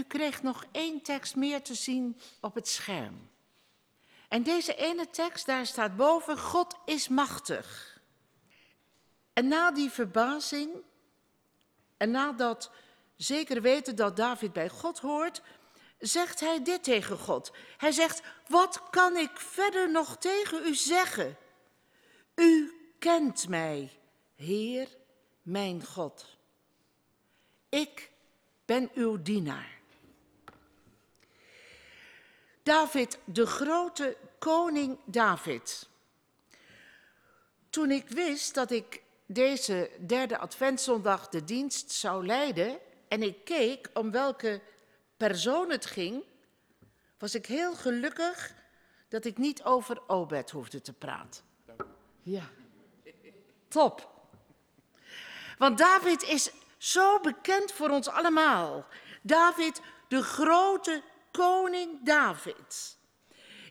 u kreeg nog één tekst meer te zien op het scherm. En deze ene tekst, daar staat boven, God is machtig. En na die verbazing, en nadat zeker weten dat David bij God hoort, zegt hij dit tegen God. Hij zegt, wat kan ik verder nog tegen u zeggen? U kent mij, Heer, mijn God. Ik ben uw dienaar. David, de grote koning David. Toen ik wist dat ik deze derde adventszondag de dienst zou leiden en ik keek om welke persoon het ging, was ik heel gelukkig dat ik niet over Obed hoefde te praten. Ja, top. Want David is zo bekend voor ons allemaal. David, de grote koning David.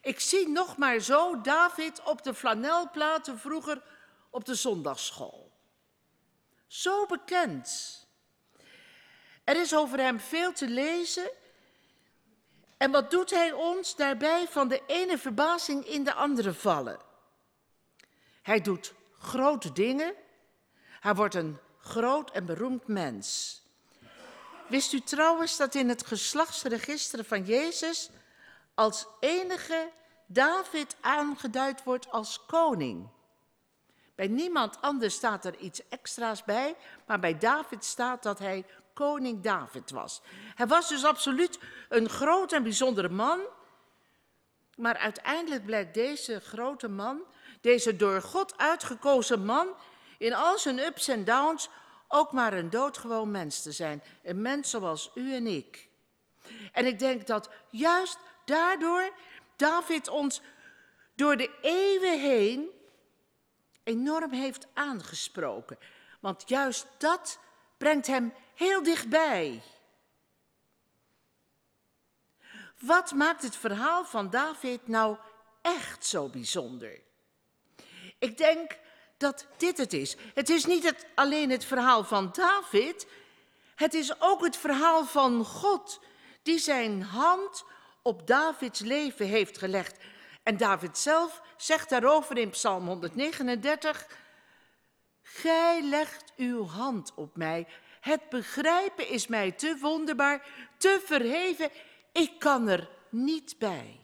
Ik zie nog maar zo David op de flanelplaten vroeger op de zondagsschool. Zo bekend. Er is over hem veel te lezen. En wat doet hij ons daarbij van de ene verbazing in de andere vallen? Hij doet grote dingen. Hij wordt een groot en beroemd mens. Wist u trouwens dat in het geslachtsregister van Jezus als enige David aangeduid wordt als koning? Bij niemand anders staat er iets extra's bij, maar bij David staat dat hij koning David was. Hij was dus absoluut een groot en bijzondere man. Maar uiteindelijk blijkt deze grote man, deze door God uitgekozen man, in al zijn ups en downs ook maar een doodgewoon mens te zijn. Een mens zoals u en ik. En ik denk dat juist daardoor David ons door de eeuwen heen enorm heeft aangesproken. Want juist dat brengt hem heel dichtbij. Wat maakt het verhaal van David nou echt zo bijzonder? Ik denk dat dit het is. Het is niet het, alleen het verhaal van David, het is ook het verhaal van God, die zijn hand op Davids leven heeft gelegd. En David zelf zegt daarover in Psalm 139, Gij legt uw hand op mij. Het begrijpen is mij te wonderbaar, te verheven. Ik kan er niet bij.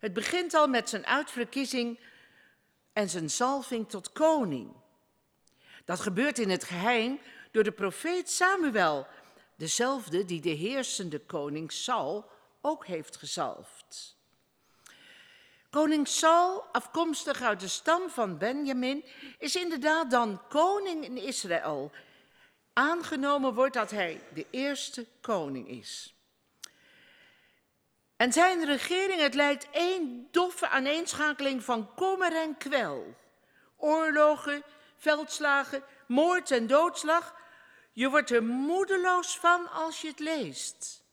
Het begint al met zijn uitverkiezing en zijn zalving tot koning. Dat gebeurt in het geheim door de profeet Samuel, dezelfde die de heersende koning Saul ook heeft gezalfd. Koning Saul, afkomstig uit de stam van Benjamin, is inderdaad dan koning in Israël. Aangenomen wordt dat hij de eerste koning is. En zijn regering, het lijkt één doffe aaneenschakeling van kommer en kwel. Oorlogen, veldslagen, moord en doodslag. Je wordt er moedeloos van als je het leest.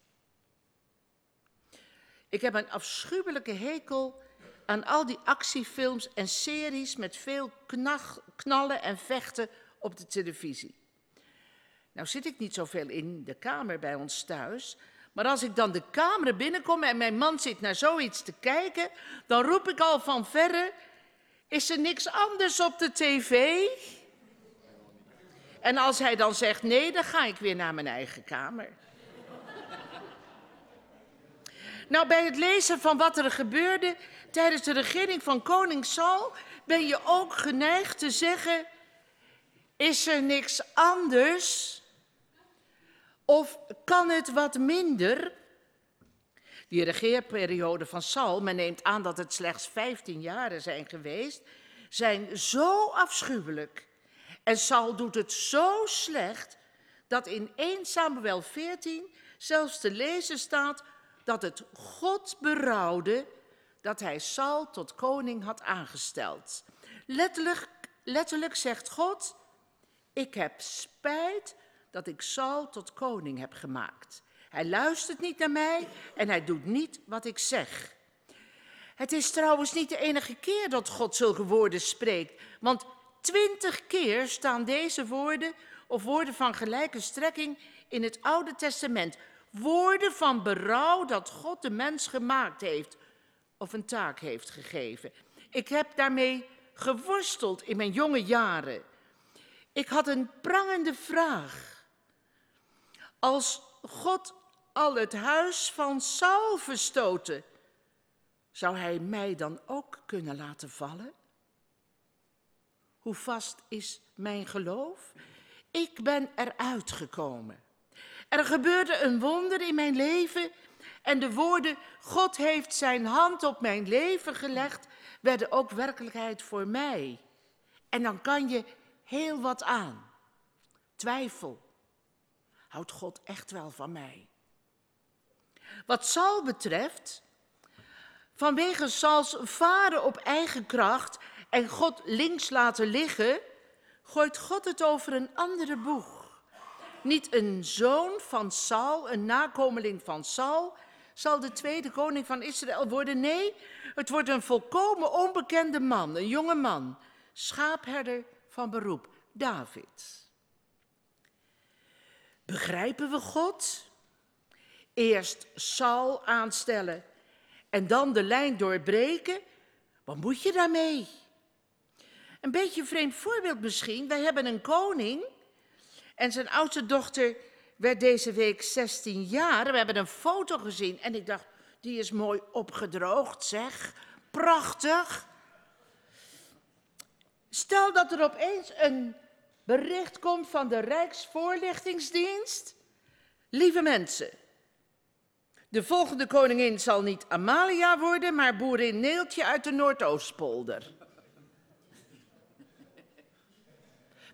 Ik heb een afschuwelijke hekel aan al die actiefilms en series met veel knallen en vechten op de televisie. Nou zit ik niet zoveel in de kamer bij ons thuis, maar als ik dan de kamer binnenkom en mijn man zit naar zoiets te kijken, dan roep ik al van verre: Is er niks anders op de tv? En als hij dan zegt nee, dan ga ik weer naar mijn eigen kamer. Nou, bij het lezen van wat er gebeurde tijdens de regering van koning Saul ben je ook geneigd te zeggen: Is er niks anders? Of kan het wat minder? Die regeerperiode van Saul, men neemt aan dat het slechts 15 jaren zijn geweest, zijn zo afschuwelijk. En Saul doet het zo slecht dat in 1 Samuel 14 zelfs te lezen staat dat het God berouwde dat hij Saul tot koning had aangesteld. Letterlijk, letterlijk zegt God, ik heb spijt dat ik Saul tot koning heb gemaakt. Hij luistert niet naar mij en hij doet niet wat ik zeg. Het is trouwens niet de enige keer dat God zulke woorden spreekt, want twintig keer staan deze woorden of woorden van gelijke strekking in het Oude Testament. Woorden van berouw dat God de mens gemaakt heeft of een taak heeft gegeven. Ik heb daarmee geworsteld in mijn jonge jaren. Ik had een prangende vraag. Als God al het huis van Saul verstoten, zou hij mij dan ook kunnen laten vallen? Hoe vast is mijn geloof? Ik ben eruit gekomen. Er gebeurde een wonder in mijn leven en de woorden God heeft zijn hand op mijn leven gelegd werden ook werkelijkheid voor mij. En dan kan je heel wat aan. Twijfel. Houdt God echt wel van mij? Wat Saul betreft, vanwege Sauls varen op eigen kracht en God links laten liggen, gooit God het over een andere boeg. Niet een zoon van Saul, een nakomeling van Saul, zal de tweede koning van Israël worden. Nee, het wordt een volkomen onbekende man, een jonge man, schaapherder van beroep, David. Begrijpen we God? Eerst Saul aanstellen en dan de lijn doorbreken. Wat moet je daarmee? Een beetje een vreemd voorbeeld misschien. Wij hebben een koning en zijn oudste dochter werd deze week 16 jaar. We hebben een foto gezien en ik dacht, die is mooi opgedroogd, zeg. Prachtig. Stel dat er opeens een bericht komt van de Rijksvoorlichtingsdienst. Lieve mensen, de volgende koningin zal niet Amalia worden, maar boerin Neeltje uit de Noordoostpolder.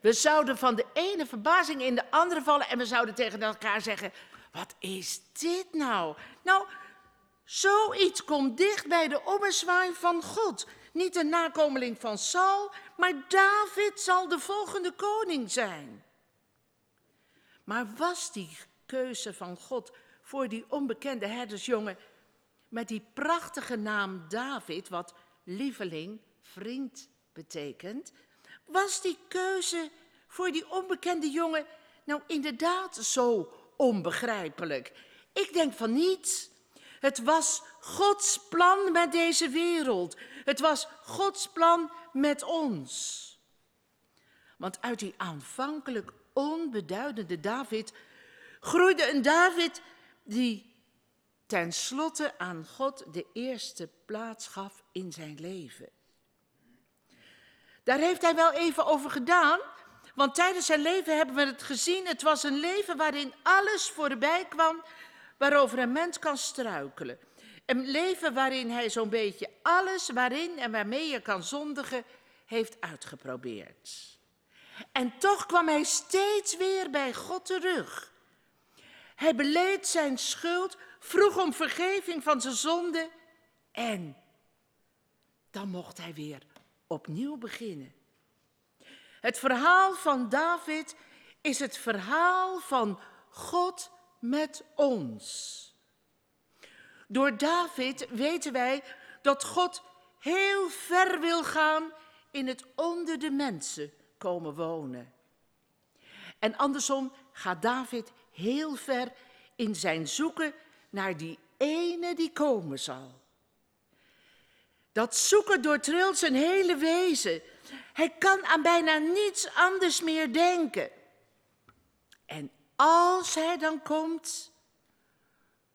We zouden van de ene verbazing in de andere vallen en we zouden tegen elkaar zeggen: Wat is dit nou? Nou, zoiets komt dicht bij de ommezwaai van God. Niet een nakomeling van Saul, maar David zal de volgende koning zijn. Maar was die keuze van God voor die onbekende herdersjongen met die prachtige naam David, wat lieveling, vriend betekent, was die keuze voor die onbekende jongen nou inderdaad zo onbegrijpelijk? Ik denk van niet. Het was Gods plan met deze wereld. Het was Gods plan met ons. Want uit die aanvankelijk onbeduidende David groeide een David die tenslotte aan God de eerste plaats gaf in zijn leven. Daar heeft hij wel even over gedaan, want tijdens zijn leven hebben we het gezien. Het was een leven waarin alles voorbij kwam waarover een mens kan struikelen. Een leven waarin hij zo'n beetje alles waarin en waarmee je kan zondigen heeft uitgeprobeerd. En toch kwam hij steeds weer bij God terug. Hij beleed zijn schuld, vroeg om vergeving van zijn zonde en dan mocht hij weer opnieuw beginnen. Het verhaal van David is het verhaal van God met ons. Door David weten wij dat God heel ver wil gaan in het onder de mensen komen wonen. En andersom gaat David heel ver in zijn zoeken naar die ene die komen zal. Dat zoeken doortrilt zijn hele wezen. Hij kan aan bijna niets anders meer denken. En als hij dan komt,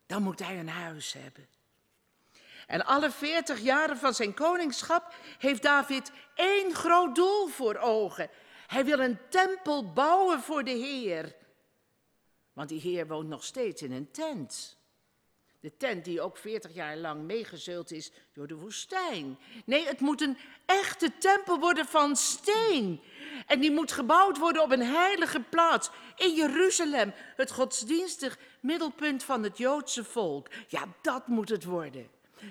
dan moet hij een huis hebben. En alle veertig jaren van zijn koningschap heeft David één groot doel voor ogen. Hij wil een tempel bouwen voor de Heer. Want die Heer woont nog steeds in een tent. De tent die ook 40 jaar lang meegezult is door de woestijn. Nee, het moet een echte tempel worden van steen. En die moet gebouwd worden op een heilige plaats in Jeruzalem, het godsdienstig middelpunt van het Joodse volk. Ja, dat moet het worden.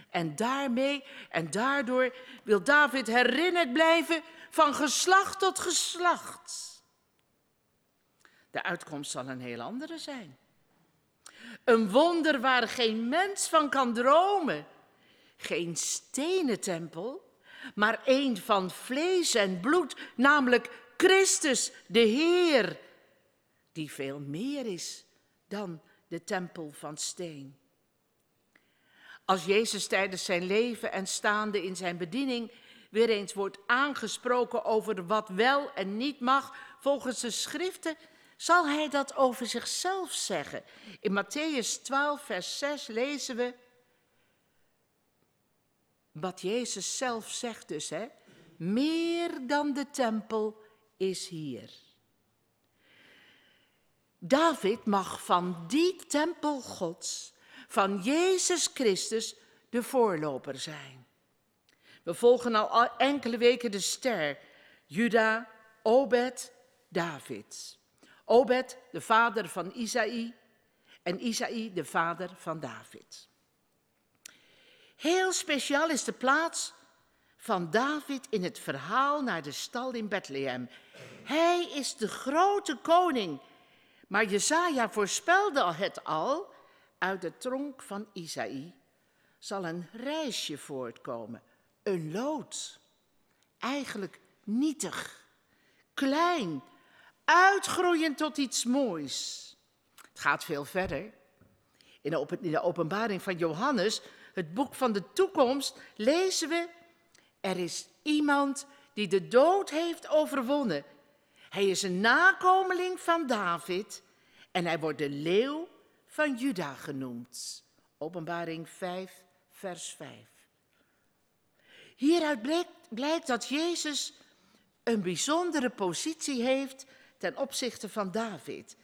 En daarmee en daardoor wil David herinnerd blijven van geslacht tot geslacht. De uitkomst zal een heel andere zijn. Een wonder waar geen mens van kan dromen. Geen stenen tempel, maar één van vlees en bloed, namelijk Christus, de Heer, die veel meer is dan de tempel van steen. Als Jezus tijdens zijn leven en staande in zijn bediening weer eens wordt aangesproken over wat wel en niet mag volgens de schriften, zal hij dat over zichzelf zeggen. In Matthäus 12, vers 6 lezen we wat Jezus zelf zegt dus, hè? Meer dan de tempel is hier. David mag van die tempel Gods, van Jezus Christus, de voorloper zijn. We volgen al enkele weken de ster, Juda, Obed, David. Obed, de vader van Isaï, en Isaï, de vader van David. Heel speciaal is de plaats van David in het verhaal naar de stal in Bethlehem. Hij is de grote koning, maar Jezaja voorspelde het al, uit de tronk van Isaï zal een reisje voortkomen, een lood. Eigenlijk nietig, klein, uitgroeien tot iets moois. Het gaat veel verder. In de openbaring van Johannes, het boek van de toekomst, lezen we: Er is iemand die de dood heeft overwonnen. Hij is een nakomeling van David en hij wordt de leeuw van Juda genoemd. Openbaring 5, vers 5. Hieruit blijkt, blijkt dat Jezus een bijzondere positie heeft ten opzichte van David.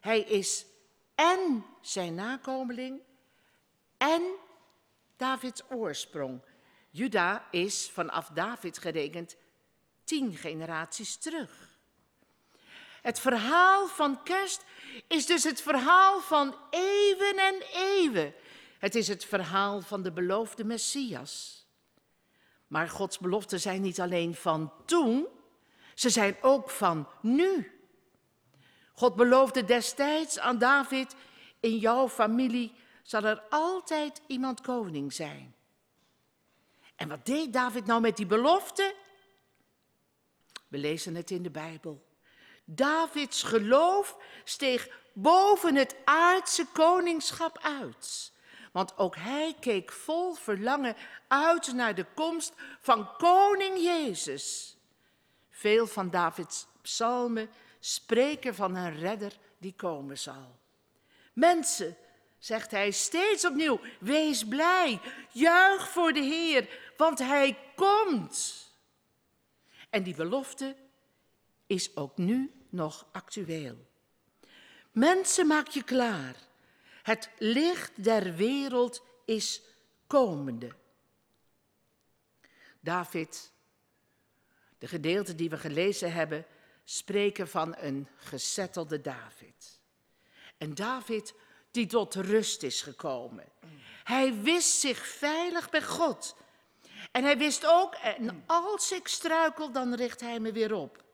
Hij is en zijn nakomeling en Davids oorsprong. Juda is vanaf David gerekend tien generaties terug. Het verhaal van kerst is dus het verhaal van eeuwen en eeuwen. Het is het verhaal van de beloofde Messias. Maar Gods beloften zijn niet alleen van toen, ze zijn ook van nu. God beloofde destijds aan David, in jouw familie zal er altijd iemand koning zijn. En wat deed David nou met die belofte? We lezen het in de Bijbel. Davids geloof steeg boven het aardse koningschap uit. Want ook hij keek vol verlangen uit naar de komst van koning Jezus. Veel van Davids psalmen spreken van een redder die komen zal. Mensen, zegt hij steeds opnieuw, wees blij, juich voor de Heer, want hij komt. En die belofte is ook nu nog actueel. Mensen, maak je klaar. Het licht der wereld is komende. David, de gedeelten die we gelezen hebben, spreken van een gezettelde David. En David die tot rust is gekomen. Hij wist zich veilig bij God. En hij wist ook, en als ik struikel, dan richt hij me weer op.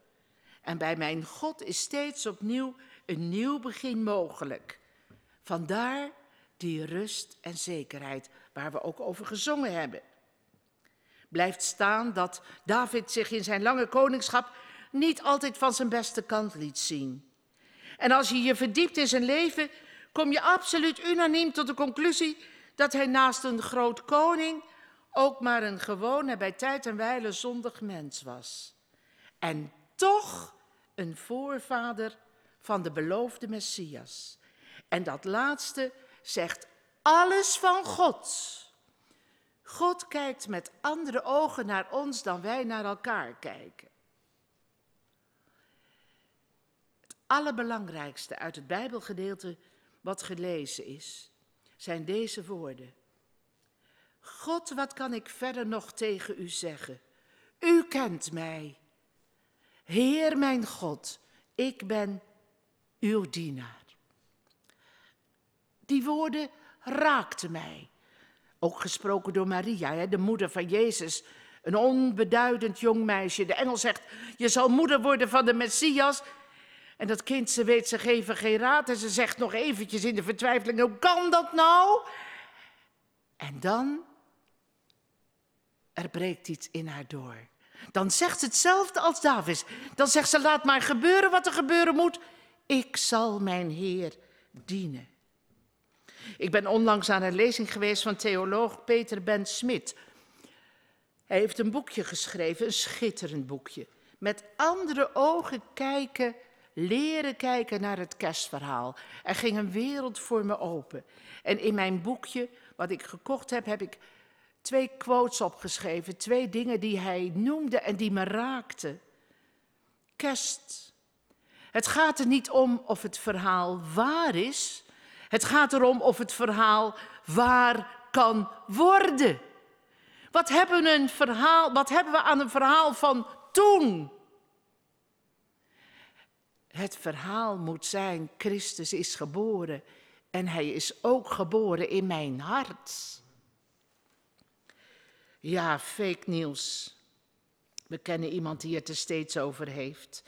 En bij mijn God is steeds opnieuw een nieuw begin mogelijk. Vandaar die rust en zekerheid waar we ook over gezongen hebben. Blijft staan dat David zich in zijn lange koningschap niet altijd van zijn beste kant liet zien. En als je je verdiept in zijn leven, kom je absoluut unaniem tot de conclusie dat hij naast een groot koning ook maar een gewone, bij tijd en wijle zondig mens was. En toch een voorvader van de beloofde Messias. En dat laatste zegt alles van God. God kijkt met andere ogen naar ons dan wij naar elkaar kijken. Het allerbelangrijkste uit het Bijbelgedeelte wat gelezen is, zijn deze woorden. God, wat kan ik verder nog tegen u zeggen? U kent mij. Heer mijn God, ik ben uw dienaar. Die woorden raakten mij. Ook gesproken door Maria, de moeder van Jezus, een onbeduidend jong meisje. De engel zegt, je zal moeder worden van de Messias. En dat kind, ze weet, ze geven geen raad en ze zegt nog eventjes in de vertwijfeling, hoe kan dat nou? En dan, er breekt iets in haar door. Dan zegt ze hetzelfde als David. Dan zegt ze, laat maar gebeuren wat er gebeuren moet. Ik zal mijn Heer dienen. Ik ben onlangs aan een lezing geweest van theoloog Peter Ben Smit. Hij heeft een boekje geschreven, een schitterend boekje. Met andere ogen kijken, leren kijken naar het kerstverhaal. Er ging een wereld voor me open. En in mijn boekje, wat ik gekocht heb, heb ik twee quotes opgeschreven. Twee dingen die hij noemde en die me raakten. Kerst. Het gaat er niet om of het verhaal waar is. Het gaat erom of het verhaal waar kan worden. Wat hebben, een verhaal, wat hebben we aan een verhaal van toen? Het verhaal moet zijn, Christus is geboren en hij is ook geboren in mijn hart. Ja, fake nieuws. We kennen iemand die het er steeds over heeft.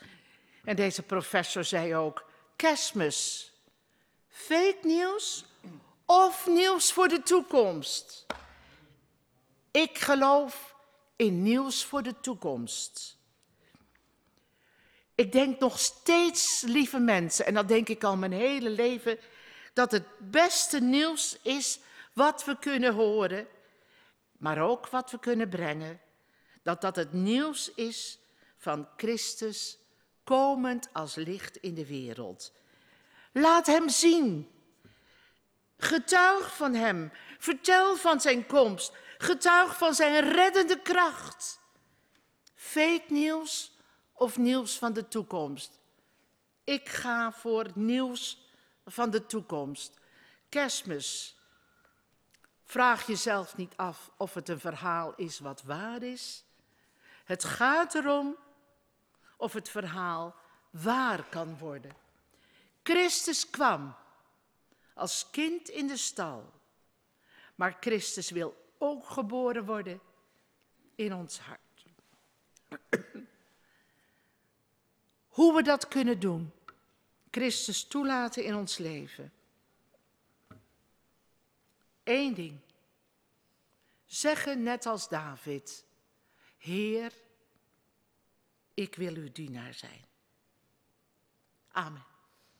En deze professor zei ook, kerstmis, fake nieuws of nieuws voor de toekomst? Ik geloof in nieuws voor de toekomst. Ik denk nog steeds, lieve mensen, en dat denk ik al mijn hele leven, dat het beste nieuws is wat we kunnen horen, maar ook wat we kunnen brengen. Dat dat het nieuws is van Christus komend als licht in de wereld. Laat hem zien. Getuig van hem. Vertel van zijn komst. Getuig van zijn reddende kracht. Fake nieuws of nieuws van de toekomst? Ik ga voor nieuws van de toekomst. Kerstmis. Vraag jezelf niet af of het een verhaal is wat waar is. Het gaat erom of het verhaal waar kan worden. Christus kwam als kind in de stal, maar Christus wil ook geboren worden in ons hart. Hoe we dat kunnen doen, Christus toelaten in ons leven. Eén ding. Zeggen net als David, Heer, ik wil uw dienaar zijn. Amen.